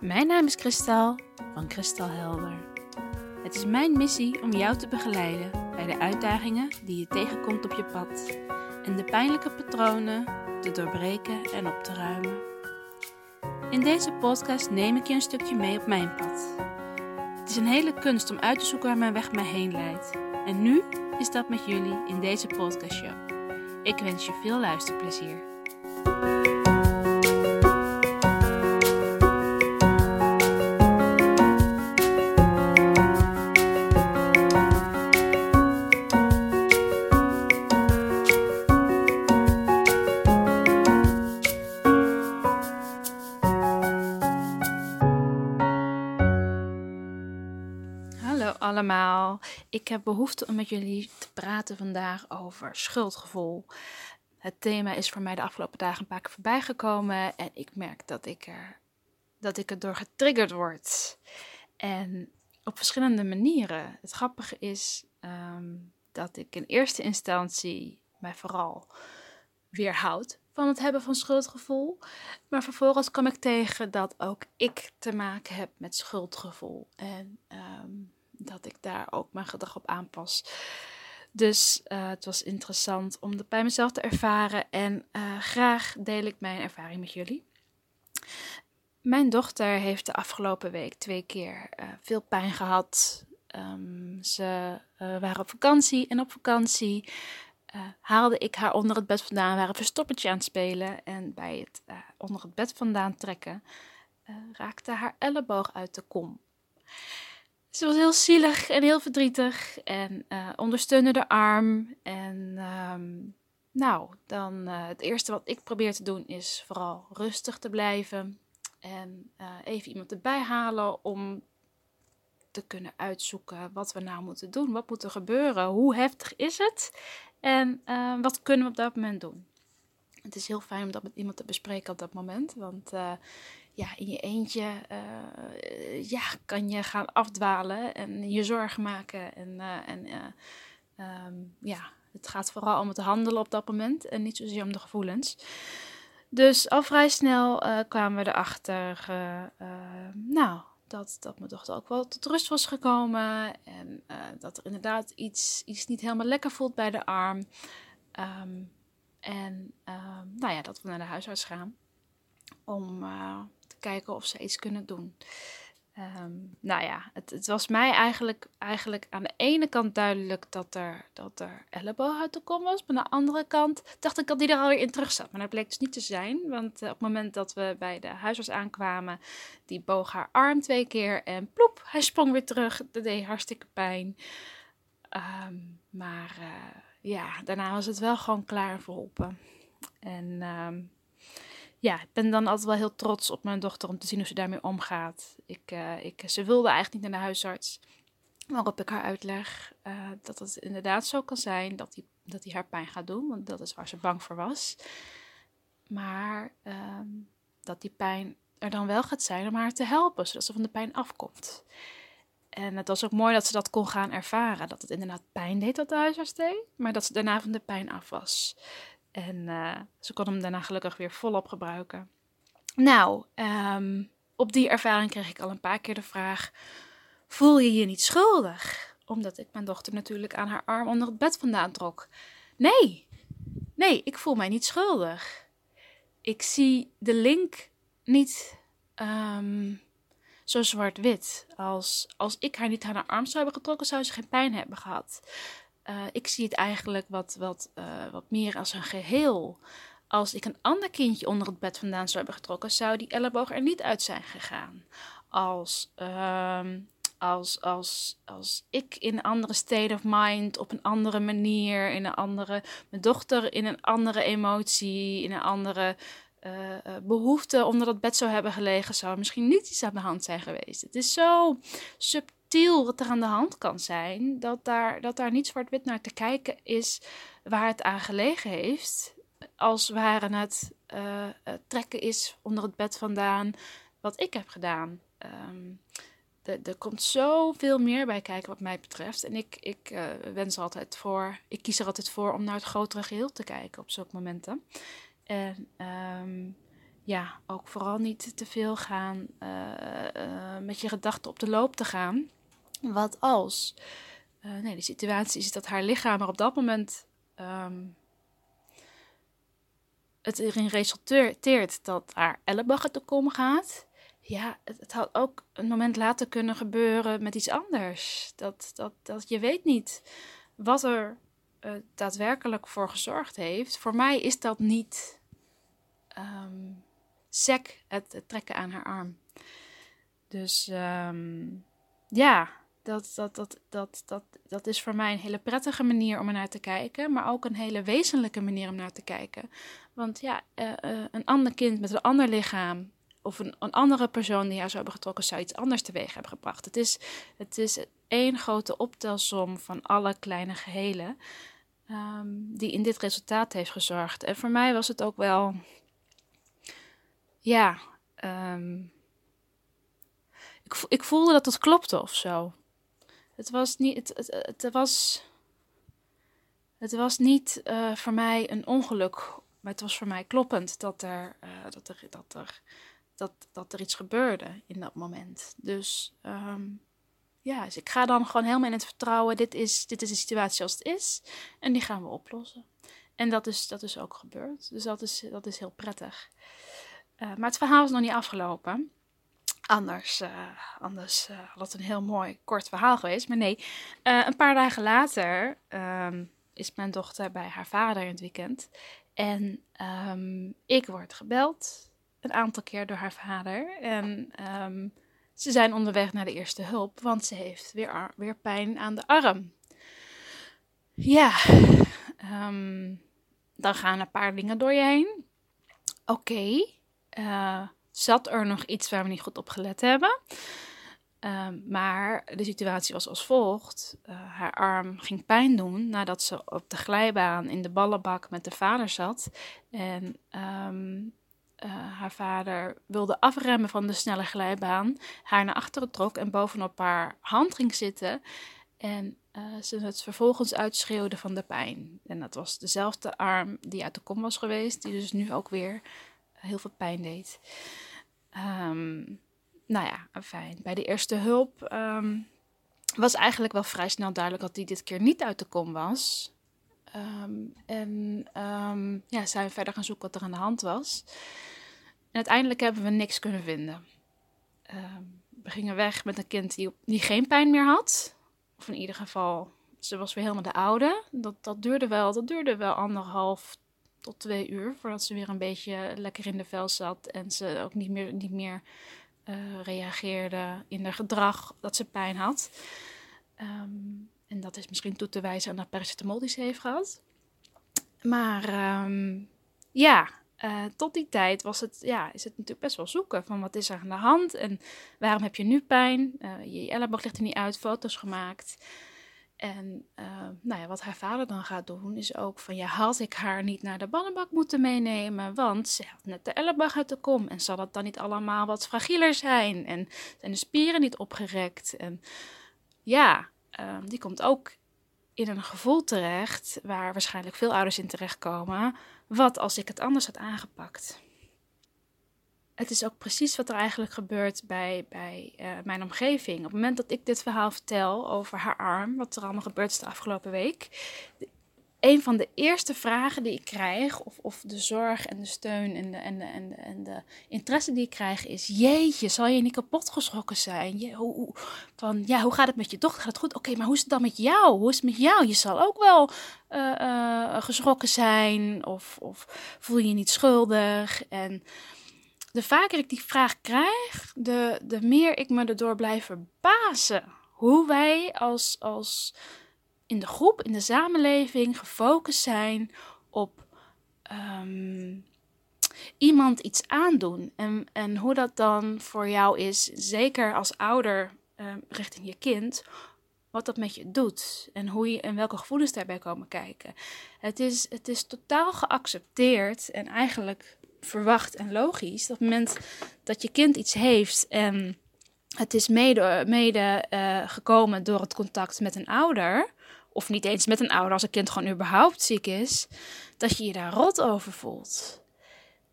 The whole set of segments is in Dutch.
Mijn naam is Kristal van Kristal Helder. Het is mijn missie om jou te begeleiden bij de uitdagingen die je tegenkomt op je pad en de pijnlijke patronen te doorbreken en op te ruimen. In deze podcast neem ik je een stukje mee op mijn pad. Het is een hele kunst om uit te zoeken waar mijn weg mij heen leidt. En nu is dat met jullie in deze podcastshow. Ik wens je veel luisterplezier. Allemaal. Ik heb behoefte om met jullie te praten vandaag over schuldgevoel. Het thema is voor mij de afgelopen dagen een paar keer voorbij gekomen en ik merk dat ik er, dat ik er door getriggerd word. En op verschillende manieren. Het grappige is ehm, dat ik in eerste instantie mij vooral weerhoud van het hebben van schuldgevoel. Maar vervolgens kwam ik tegen dat ook ik te maken heb met schuldgevoel. En ehm, dat ik daar ook mijn gedrag op aanpas. Dus eh, het was interessant om dat bij mezelf te ervaren. En eh, graag deel ik mijn ervaring met jullie. Mijn dochter heeft de afgelopen week twee keer eh, veel pijn gehad. Ehm, ze waren op vakantie en op vakantie haalde ik haar onder het bed vandaan, waren verstoppertje aan het spelen. En bij het onder het bed vandaan trekken raakte haar elleboog uit de kom. Ze was heel zielig en heel verdrietig en ondersteunde de arm. En um, nou, dan het eerste wat ik probeer te doen is vooral rustig te blijven. En even iemand erbij halen om te kunnen uitzoeken wat we nou moeten doen. Wat moet er gebeuren? Hoe heftig is het? En uh, wat kunnen we op dat moment doen? Het is heel fijn om dat met iemand te bespreken op dat moment. Want uh, ja, in je eentje uh, ja, kan je gaan afdwalen en je zorgen maken. En, en um, ja, het gaat vooral om het handelen op dat moment en niet zozeer om de gevoelens. Dus al vrij snel kwamen we erachter, nou, dat, dat mijn dochter ook wel tot rust was gekomen. En dat er inderdaad iets, iets niet helemaal lekker voelt bij de arm. Um, en uh, nou ja, dat we naar de huisarts gaan. Om kijken of ze iets kunnen doen. Um, nou ja, het, het, was mij eigenlijk, eigenlijk aan de ene kant duidelijk dat er, dat er elleboog uit de kom was. Maar aan de andere kant dacht ik dat die er alweer in terug zat. Maar dat bleek dus niet te zijn. Want uh, op het moment dat we bij de huisarts aankwamen, die boog haar arm twee keer. En ploep, hij sprong weer terug. Dat deed hartstikke pijn. Um, maar uh, ja, daarna was het wel gewoon klaar en verholpen. En... ja, ik ben dan altijd wel heel trots op mijn dochter om te zien hoe ze daarmee omgaat. Ik, uh, ik, ze wilde eigenlijk niet naar de huisarts. Waarop ik haar uitleg uh, dat het inderdaad zo kan zijn dat hij dat die haar pijn gaat doen. Want dat is waar ze bang voor was. Maar uh, dat die pijn er dan wel gaat zijn om haar te helpen. Zodat ze van de pijn afkomt. En het was ook mooi dat ze dat kon gaan ervaren. Dat het inderdaad pijn deed dat de huisarts deed. Maar dat ze daarna van de pijn af was. En uh, ze kon hem daarna gelukkig weer volop gebruiken. Nou, um, op die ervaring kreeg ik al een paar keer de vraag: voel je je niet schuldig? Omdat ik mijn dochter natuurlijk aan haar arm onder het bed vandaan trok. Nee, nee, ik voel mij niet schuldig. Ik zie de link niet um, zo zwart-wit. Als, als ik haar niet aan haar arm zou hebben getrokken, zou ze geen pijn hebben gehad. Uh, ik zie het eigenlijk wat, wat, uh, wat meer als een geheel. Als ik een ander kindje onder het bed vandaan zou hebben getrokken, zou die elleboog er niet uit zijn gegaan. Als, uh, als, als, als ik in een andere state of mind, op een andere manier, in een andere, mijn dochter in een andere emotie, in een andere uh, behoefte onder dat bed zou hebben gelegen, zou misschien niet iets aan de hand zijn geweest. Het is zo subtiel wat er aan de hand kan zijn, dat daar, dat daar niet zwart-wit naar te kijken is waar het aan gelegen heeft. Als ware het uh, trekken is onder het bed vandaan wat ik heb gedaan. Um, er komt zoveel meer bij kijken wat mij betreft. En ik, ik uh, wens er altijd voor, ik kies er altijd voor om naar het grotere geheel te kijken op zulke momenten. En um, ja, ook vooral niet te veel gaan uh, met je gedachten op de loop te gaan. Wat als? nee, de situatie is dat haar lichaam er op dat moment um, het erin resulteert dat haar elleboog te komen gaat. Ja, het, had ook een moment later kunnen gebeuren met iets anders. Dat, dat, dat je weet niet wat er daadwerkelijk voor gezorgd heeft. Voor mij is dat niet um, sec, het, trekken aan haar arm. Dus um, ja, dat, dat, dat, dat, dat, dat is voor mij een hele prettige manier om er naar te kijken, maar ook een hele wezenlijke manier om naar te kijken. Want ja, uh, uh, een ander kind met een ander lichaam of een, een andere persoon die haar zou hebben getrokken, zou iets anders teweeg hebben gebracht. Het is, het is één grote optelsom van alle kleine gehelen um, die in dit resultaat heeft gezorgd. En voor mij was het ook wel, ja, um, ik, ik voelde dat het klopte of zo. Het was niet, het, het, het was, het was niet uh, voor mij een ongeluk, maar het was voor mij kloppend dat er, uh, dat er, dat er, dat, dat er iets gebeurde in dat moment. Dus um, ja, dus ik ga dan gewoon helemaal in het vertrouwen, dit is, dit is de situatie zoals het is en die gaan we oplossen. En dat is, dat is ook gebeurd, dus dat is, dat is heel prettig. Uh, maar het verhaal is nog niet afgelopen. Anders, uh, anders uh, had het een heel mooi kort verhaal geweest. Maar nee, een paar dagen later um, is mijn dochter bij haar vader in het weekend. En um, ik word gebeld een aantal keer door haar vader. En um, ze zijn onderweg naar de eerste hulp, want ze heeft weer, weer pijn aan de arm. Ja, dan gaan een paar dingen door je heen. Oké. Uh, zat er nog iets waar we niet goed op gelet hebben? Um, maar de situatie was als volgt. Uh, haar arm ging pijn doen nadat ze op de glijbaan in de ballenbak met de vader zat. En um, uh, haar vader wilde afremmen van de snelle glijbaan, haar naar achteren trok en bovenop haar hand ging zitten. En ze het vervolgens uitschreeuwde van de pijn. En dat was dezelfde arm die uit de kom was geweest, die dus nu ook weer heel veel pijn deed. Um, nou ja, fijn. Bij de eerste hulp um, was eigenlijk wel vrij snel duidelijk dat die dit keer niet uit de kom was. Um, en ja, zijn we verder gaan zoeken wat er aan de hand was. En uiteindelijk hebben we niks kunnen vinden. We gingen weg met een kind die, die geen pijn meer had. Of in ieder geval, ze was weer helemaal de oude. Dat, dat, duurde wel, dat duurde wel anderhalf tot twee uur voordat ze weer een beetje lekker in de vel zat. En ze ook niet meer, niet meer uh, reageerde in haar gedrag dat ze pijn had. Um, en dat is misschien toe te wijzen aan dat paracetamol die ze heeft gehad. Maar um, ja, uh, tot die tijd was het, ja, is het natuurlijk best wel zoeken van wat is er aan de hand en waarom heb je nu pijn? Uh, je elleboog ligt er niet uit, foto's gemaakt. En uh, nou ja, wat haar vader dan gaat doen is ook van ja, had ik haar niet naar de ballenbak moeten meenemen, want ze had net de elleboog uit de kom en zal dat dan niet allemaal wat fragieler zijn en zijn de spieren niet opgerekt en ja, um, die komt ook in een gevoel terecht waar waarschijnlijk veel ouders in terechtkomen. Wat als ik het anders had aangepakt? Het is ook precies wat er eigenlijk gebeurt bij, bij uh, mijn omgeving. Op het moment dat ik dit verhaal vertel over haar arm, wat er allemaal gebeurd is de afgelopen week, een van de eerste vragen die ik krijg, of, of de zorg en de steun en de, en, de, en, de, en de interesse die ik krijg, is: Jeetje, zal je niet kapot geschrokken zijn? Hoe, hoe, van ja, hoe gaat het met je dochter? Gaat het goed? Oké, maar hoe is het dan met jou? Hoe is het met jou? Je zal ook wel uh, uh, geschrokken zijn, of, of voel je je niet schuldig? En de vaker ik die vraag krijg, de, de meer ik me erdoor blijf verbazen. Hoe wij als. als in de groep, in de samenleving gefocust zijn op um, iemand iets aandoen. En, en hoe dat dan voor jou is, zeker als ouder um, richting je kind, wat dat met je doet en, hoe je, en welke gevoelens daarbij komen kijken. Het is, het is totaal geaccepteerd en eigenlijk verwacht en logisch dat moment dat je kind iets heeft en het is mede, mede uh, gekomen door het contact met een ouder, of niet eens met een ouder als een kind gewoon überhaupt ziek is, dat je je daar rot over voelt.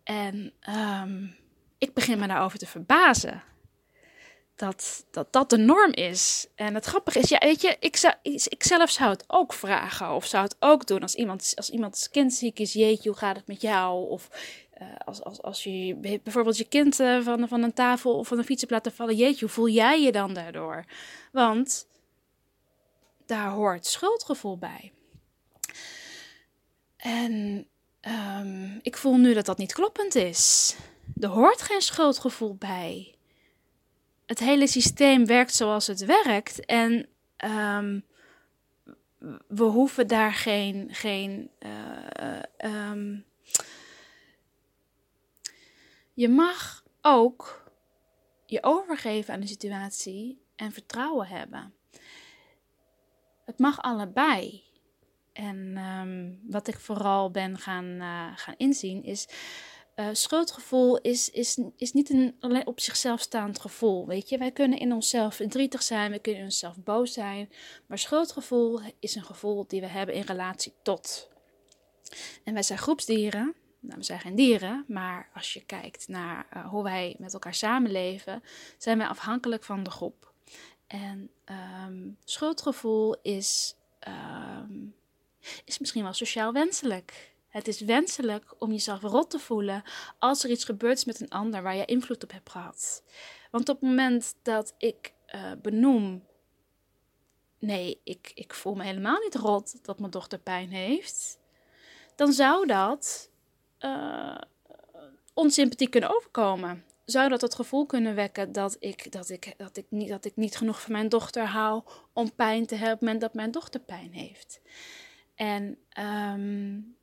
En ehm, ik begin me daarover te verbazen. Dat, dat dat de norm is. En het grappige is, ja, weet je, ik, zou, ik zelf zou het ook vragen. Of zou het ook doen als iemand, als iemands kind ziek is. Jeetje, hoe gaat het met jou? Of als, als, als je bijvoorbeeld je kind uh, van, van een tafel of van een fiets hebt laten vallen. Jeetje, hoe voel jij je dan daardoor? Want daar hoort schuldgevoel bij. En um, ik voel nu dat dat niet kloppend is. Er hoort geen schuldgevoel bij. Het hele systeem werkt zoals het werkt. En um, we hoeven daar geen. geen uh, um, je mag ook je overgeven aan de situatie en vertrouwen hebben. Het mag allebei. En um, wat ik vooral ben gaan, uh, gaan inzien is. Uh, schuldgevoel is, is, is niet een alleen op zichzelf staand gevoel. Weet je, wij kunnen in onszelf verdrietig zijn, we kunnen in onszelf boos zijn. Maar schuldgevoel is een gevoel die we hebben in relatie tot. En wij zijn groepsdieren. Nou, we zijn geen dieren, maar als je kijkt naar uh, hoe wij met elkaar samenleven, zijn wij afhankelijk van de groep. En um, schuldgevoel is, um, is misschien wel sociaal wenselijk. Het is wenselijk om jezelf rot te voelen als er iets gebeurt is met een ander waar je invloed op hebt gehad. Want op het moment dat ik uh, benoem, nee, ik, ik voel me helemaal niet rot dat mijn dochter pijn heeft, dan zou dat uh, onsympathie kunnen overkomen zou dat het gevoel kunnen wekken dat ik, dat, ik, dat, ik niet, dat ik niet genoeg van mijn dochter hou om pijn te hebben op het moment dat mijn dochter pijn heeft. En um,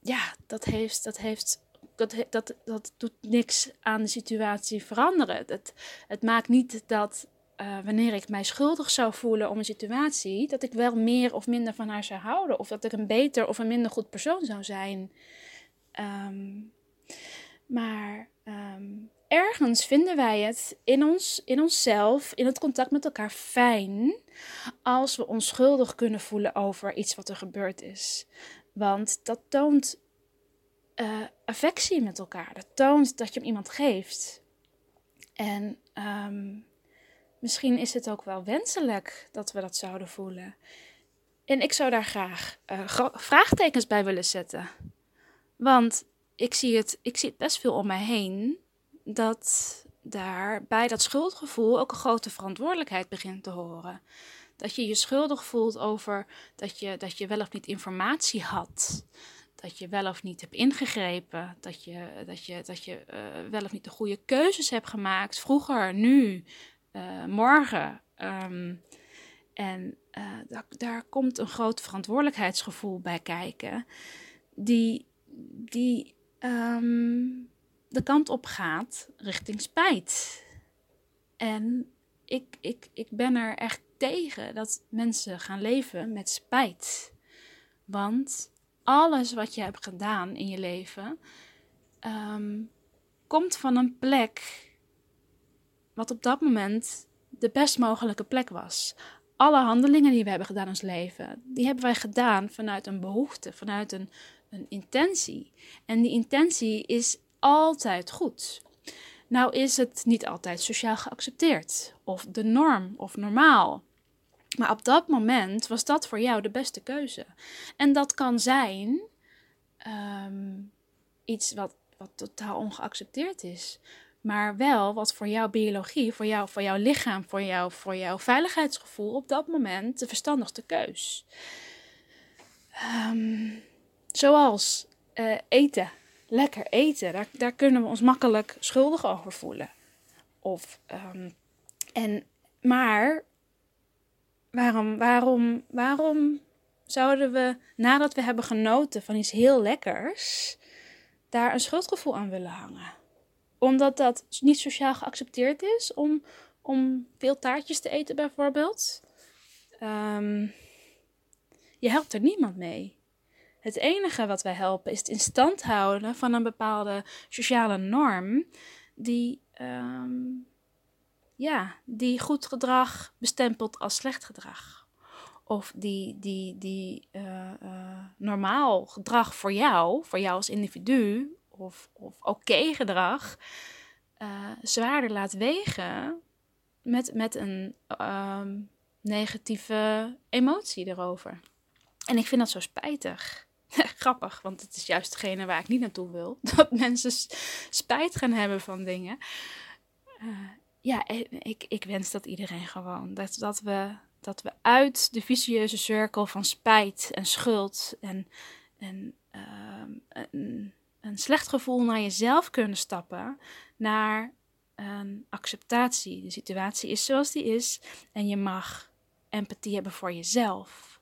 ja, dat heeft, dat heeft dat, dat, dat doet niks aan de situatie veranderen. Het, het maakt niet dat uh, wanneer ik mij schuldig zou voelen om een situatie, dat ik wel meer of minder van haar zou houden. Of dat ik een beter of een minder goed persoon zou zijn. Um, maar um, ergens vinden wij het in, ons, in onszelf, in het contact met elkaar fijn als we ons schuldig kunnen voelen over iets wat er gebeurd is. Want dat toont uh, affectie met elkaar. Dat toont dat je hem iemand geeft. En um, misschien is het ook wel wenselijk dat we dat zouden voelen. En ik zou daar graag uh, vraagtekens bij willen zetten. Want ik zie, het, ik zie best veel om mij heen dat daar bij dat schuldgevoel ook een grote verantwoordelijkheid begint te horen. Dat je je schuldig voelt over dat je, dat je wel of niet informatie had. Dat je wel of niet hebt ingegrepen. Dat je, dat je, dat je uh, wel of niet de goede keuzes hebt gemaakt. Vroeger, nu, uh, morgen. Um, en uh, daar, daar komt een groot verantwoordelijkheidsgevoel bij kijken. Die, die um, de kant op gaat richting spijt. En ik, ik, ik ben er echt tegen dat mensen gaan leven met spijt. Want alles wat je hebt gedaan in je leven um, komt van een plek wat op dat moment de best mogelijke plek was. Alle handelingen die we hebben gedaan in ons leven, die hebben wij gedaan vanuit een behoefte, vanuit een, een intentie. En die intentie is altijd goed. Nou is het niet altijd sociaal geaccepteerd, of de norm, of normaal. Maar op dat moment was dat voor jou de beste keuze. En dat kan zijn um, iets wat, wat totaal ongeaccepteerd is. Maar wel wat voor jouw biologie, voor, jou, voor jouw lichaam, voor, jou, voor jouw veiligheidsgevoel op dat moment de verstandigste keus. Um, zoals uh, eten lekker eten. Daar, daar kunnen we ons makkelijk schuldig over voelen. Of, um, en, maar waarom, waarom, waarom zouden we nadat we hebben genoten van iets heel lekkers, daar een schuldgevoel aan willen hangen? Omdat dat niet sociaal geaccepteerd is om, om veel taartjes te eten, bijvoorbeeld. Um, je helpt er niemand mee. Het enige wat wij helpen is het in stand houden van een bepaalde sociale norm die, um, ja, die goed gedrag bestempelt als slecht gedrag. Of die, die, die uh, uh, normaal gedrag voor jou, voor jou als individu of, of oké gedrag uh, zwaarder laat wegen met, met een ehm, negatieve emotie erover. En ik vind dat zo spijtig. Grappig, want het is juist degene waar ik niet naartoe wil. Dat mensen spijt gaan hebben van dingen. Uh, ja, ik, ik wens dat iedereen gewoon. Dat, dat, we, dat we uit de vicieuze cirkel van spijt en schuld en, uh, een, een slecht gevoel naar jezelf kunnen stappen. Naar acceptatie. De situatie is zoals die is. En je mag empathie hebben voor jezelf.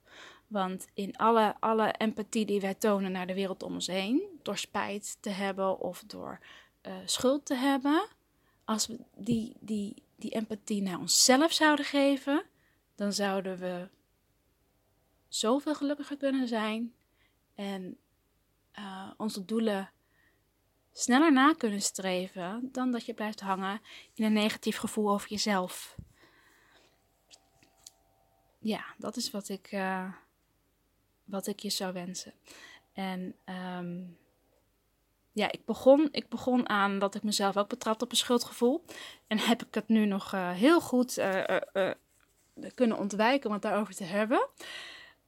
Want in alle, alle empathie die wij tonen naar de wereld om ons heen, door spijt te hebben of door uh, schuld te hebben, als we die, die, die empathie naar onszelf zouden geven, dan zouden we zoveel gelukkiger kunnen zijn en uh, onze doelen sneller na kunnen streven dan dat je blijft hangen in een negatief gevoel over jezelf. Ja, dat is wat ik, uh, wat ik je zou wensen. En um, ja, ik begon, ik begon aan dat ik mezelf ook betrapte op een schuldgevoel. En heb ik het nu nog uh, heel goed uh, kunnen ontwijken om het daarover te hebben.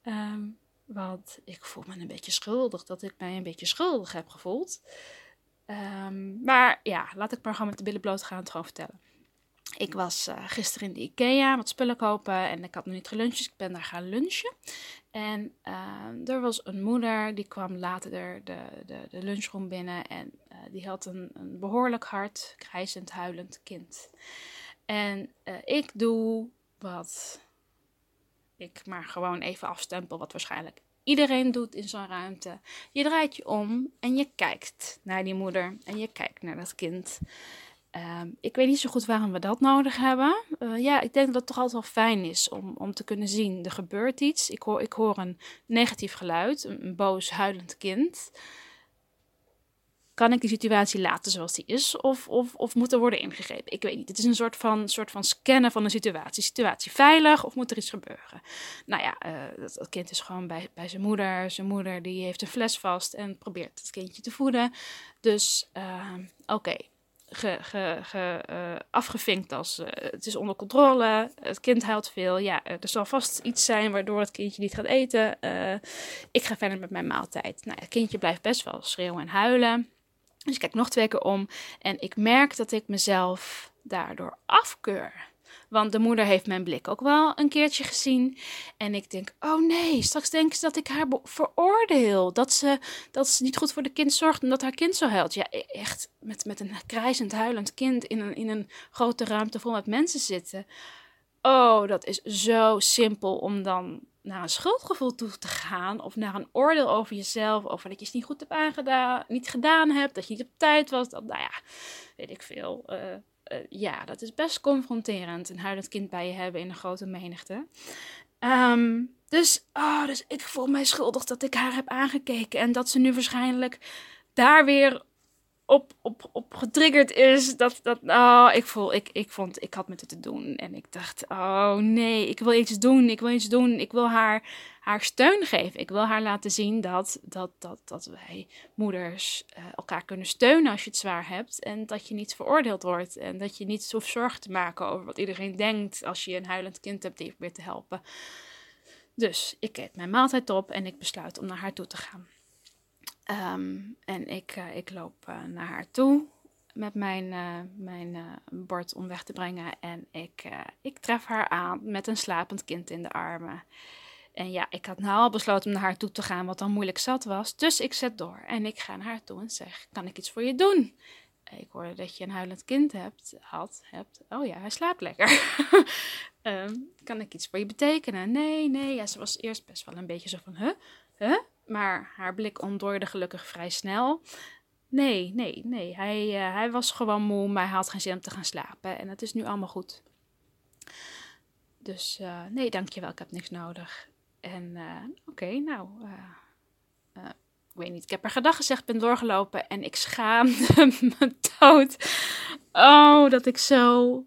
Um, want ik voel me een beetje schuldig, dat ik mij een beetje schuldig heb gevoeld. Um, maar ja, laat ik maar gewoon met de billen bloot gaan het gewoon vertellen. Ik was uh, gisteren in de IKEA wat spullen kopen en ik had nog niet geluncht, dus ik ben daar gaan lunchen. En uh, er was een moeder, die kwam later de, de, de, lunchroom binnen en uh, die had een, een behoorlijk hard, krijzend, huilend kind. En ik doe wat ik maar gewoon even afstempel, wat waarschijnlijk iedereen doet in zo'n ruimte. Je draait je om en je kijkt naar die moeder en je kijkt naar dat kind. Ehm, ik weet niet zo goed waarom we dat nodig hebben. Uh, ja, ik denk dat het toch altijd wel fijn is om, om te kunnen zien, er gebeurt iets. Ik hoor, ik hoor een negatief geluid, een, boos, huilend kind. Kan ik die situatie laten zoals die is? Of, of, of moet er worden ingegrepen? Ik weet niet. Het is een soort van, soort van scannen van de situatie. Situatie veilig of moet er iets gebeuren? Nou ja, uh, dat, kind is gewoon bij, bij zijn moeder. Zijn moeder die heeft een fles vast en probeert het kindje te voeden. Dus uh, oké, ge, ge, uh, afgevinkt als uh, het is onder controle, het kind huilt veel. Ja, er zal vast iets zijn waardoor het kindje niet gaat eten. Ik ga verder met mijn maaltijd. Nou, het kindje blijft best wel schreeuwen en huilen. Dus ik kijk nog twee keer om en ik merk dat ik mezelf daardoor afkeur. Want de moeder heeft mijn blik ook wel een keertje gezien. En ik denk, oh nee, straks denken ze dat ik haar veroordeel. Dat ze, dat ze niet goed voor de kind zorgt en dat haar kind zo huilt. Ja, e-, echt met, met een krijzend, huilend kind in een, in een grote ruimte vol met mensen zitten. Oh, dat is zo simpel om dan naar een schuldgevoel toe te gaan. Of naar een oordeel over jezelf. Over dat je het niet goed hebt aangedaan, niet gedaan hebt. Dat je niet op tijd was. Dat, nou ja, weet ik veel. Uh, uh, ja, dat is best confronterend. Een huilend kind bij je hebben in een grote menigte. Um, dus, oh, dus ik voel mij schuldig dat ik haar heb aangekeken. En dat ze nu waarschijnlijk daar weer op, op, op getriggerd is. Dat, dat, oh, ik voel, ik, ik vond, ik had met het te doen. En ik dacht, oh nee, ik wil iets doen, ik wil iets doen. Ik wil haar, haar steun geven. Ik wil haar laten zien dat, dat, dat, dat wij moeders uh, elkaar kunnen steunen als je het zwaar hebt. En dat je niet veroordeeld wordt. En dat je niet hoeft zorgen te maken over wat iedereen denkt als je een huilend kind hebt die probeert te helpen. Dus ik eet mijn maaltijd op en ik besluit om naar haar toe te gaan. Um, en ik, uh, ik loop uh, naar haar toe met mijn, uh, mijn bord om weg te brengen. En ik, ik tref haar aan met een slapend kind in de armen. En ja, ik had nou al besloten om naar haar toe te gaan, wat dan moeilijk zat was. Dus ik zet door en ik ga naar haar toe en zeg: Kan ik iets voor je doen? Ik hoorde dat je een huilend kind hebt, had, hebt. Oh ja, hij slaapt lekker. um, kan ik iets voor je betekenen? Nee, nee. Ja, ze was eerst best wel een beetje zo van: Huh? Huh? Maar haar blik ontdooide gelukkig vrij snel. Nee, nee, nee. Hij, uh, hij was gewoon moe, maar hij had geen zin om te gaan slapen. En het is nu allemaal goed. Dus uh, nee, dankjewel, ik heb niks nodig. En uh, oké, nou, ik weet niet. Ik heb haar gedag gezegd, ben doorgelopen en ik schaamde me dood. Oh, dat ik zo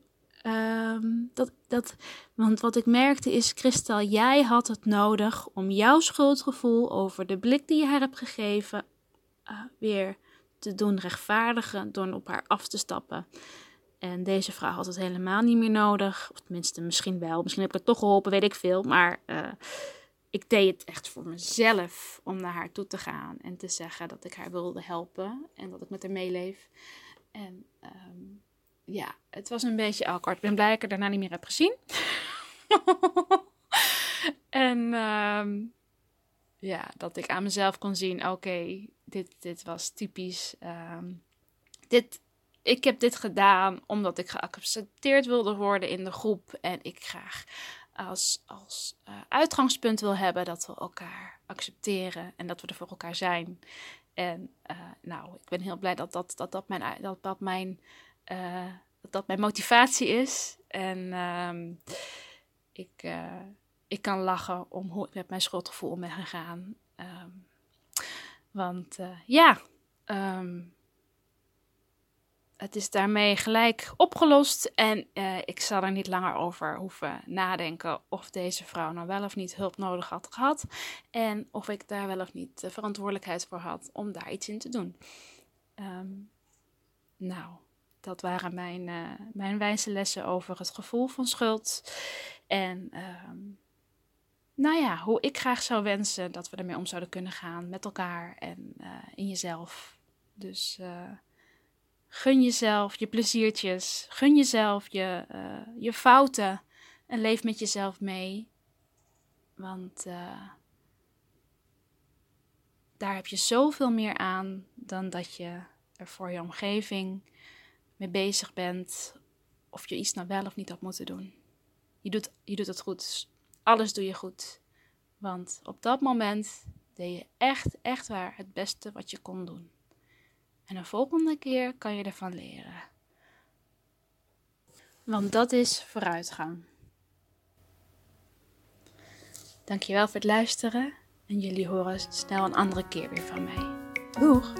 Um, dat, dat, want wat ik merkte is, Kristal, jij had het nodig om jouw schuldgevoel over de blik die je haar hebt gegeven uh, weer te doen rechtvaardigen door op haar af te stappen. En deze vrouw had het helemaal niet meer nodig. Of tenminste, misschien wel. Misschien heb ik het toch geholpen, weet ik veel. Maar uh, ik deed het echt voor mezelf om naar haar toe te gaan. En te zeggen dat ik haar wilde helpen. En dat ik met haar meeleef. En um, ja, het was een beetje awkward. Ik ben blij dat ik er daarna niet meer heb gezien. en um, ja, dat ik aan mezelf kon zien: oké, dit, dit was typisch. Um, dit, ik heb dit gedaan omdat ik geaccepteerd wilde worden in de groep. En ik graag als, als uh, uitgangspunt wil hebben dat we elkaar accepteren en dat we er voor elkaar zijn. En uh, nou, ik ben heel blij dat dat, dat, dat mijn, dat, dat mijn, uh, dat, dat mijn motivatie is. En um, ik, ik kan lachen om hoe ik met mijn schuldgevoel om ben gegaan. Um, want ja, um, het is daarmee gelijk opgelost en ik zal er niet langer over hoeven nadenken of deze vrouw nou wel of niet hulp nodig had gehad en of ik daar wel of niet de verantwoordelijkheid voor had om daar iets in te doen. Nou, dat waren mijn, uh, mijn wijze lessen over het gevoel van schuld en um, nou ja, hoe ik graag zou wensen dat we ermee om zouden kunnen gaan met elkaar en uh, in jezelf. Dus Gun jezelf je pleziertjes. Gun jezelf je, je fouten. En leef met jezelf mee. Want daar heb je zoveel meer aan dan dat je er voor je omgeving mee bezig bent. Of je iets nou wel of niet had moeten doen. Je doet, je doet het goed. Alles doe je goed. Want op dat moment deed je echt, echt waar het beste wat je kon doen. En de volgende keer kan je ervan leren. Want dat is vooruitgang. Dankjewel voor het luisteren en jullie horen snel een andere keer weer van mij. Doeg!